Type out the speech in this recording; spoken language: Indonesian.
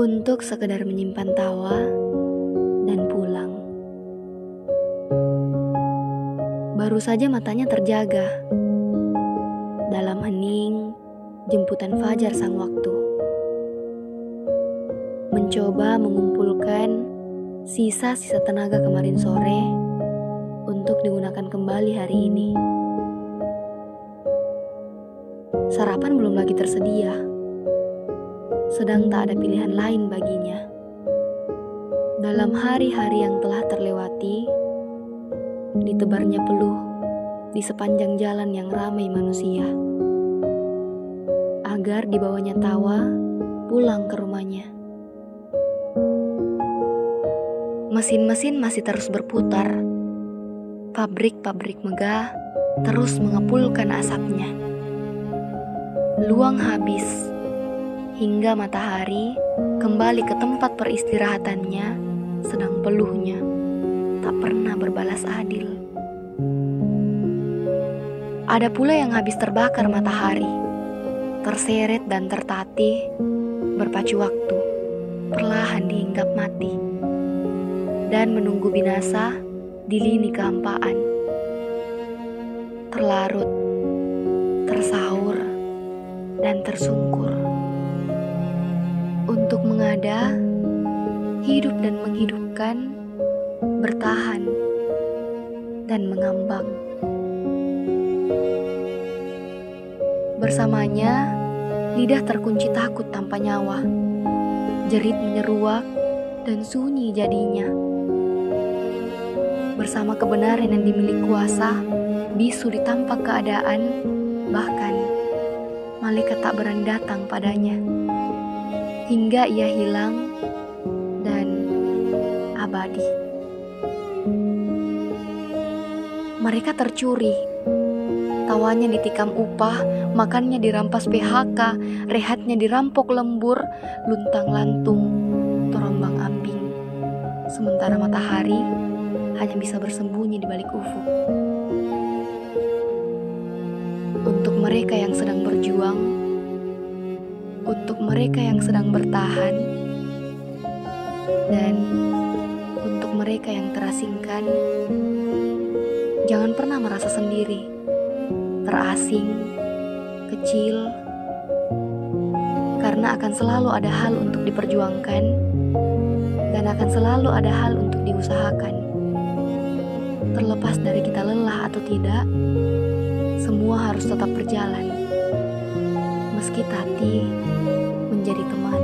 untuk sekedar menyimpan tawa dan pulang. Baru saja matanya terjaga dalam hening jemputan fajar sang waktu. Mencoba mengumpulkan sisa-sisa tenaga kemarin sore untuk digunakan kembali hari ini. Sarapan belum lagi tersedia, sedang tak ada pilihan lain baginya. Dalam hari-hari yang telah terlewati, ditebarnya peluh di sepanjang jalan yang ramai manusia. Agar dibawanya tawa pulang ke rumahnya. Mesin-mesin masih terus berputar. Pabrik-pabrik megah terus mengepulkan asapnya luang habis hingga matahari kembali ke tempat peristirahatannya sedang peluhnya tak pernah berbalas adil. Ada pula yang habis terbakar matahari, terseret dan tertatih, berpacu waktu, perlahan dihinggap mati, dan menunggu binasa di lini kehampaan. Terlarut, tersaur, dan tersungkur mengada, hidup dan menghidupkan, bertahan, dan mengambang. Bersamanya, lidah terkunci takut tanpa nyawa, jerit menyeruak, dan sunyi jadinya. Bersama kebenaran yang dimiliki kuasa, bisu ditampak keadaan, bahkan malaikat tak berani datang padanya. Hingga ia hilang dan abadi. Mereka tercuri. Tawanya ditikam upah, makannya dirampas PHK, rehatnya dirampok lembur, luntang lantung, terombang ambing. Sementara matahari hanya bisa bersembunyi di balik ufuk untuk mereka yang sedang berjuang, untuk mereka yang sedang bertahan, dan untuk mereka yang terasingkan. Jangan pernah merasa sendiri, terasing, kecil, karena akan selalu ada hal untuk diperjuangkan, dan akan selalu ada hal untuk diusahakan. Terlepas dari kita lelah atau tidak, semua harus tetap berjalan meski tati menjadi teman.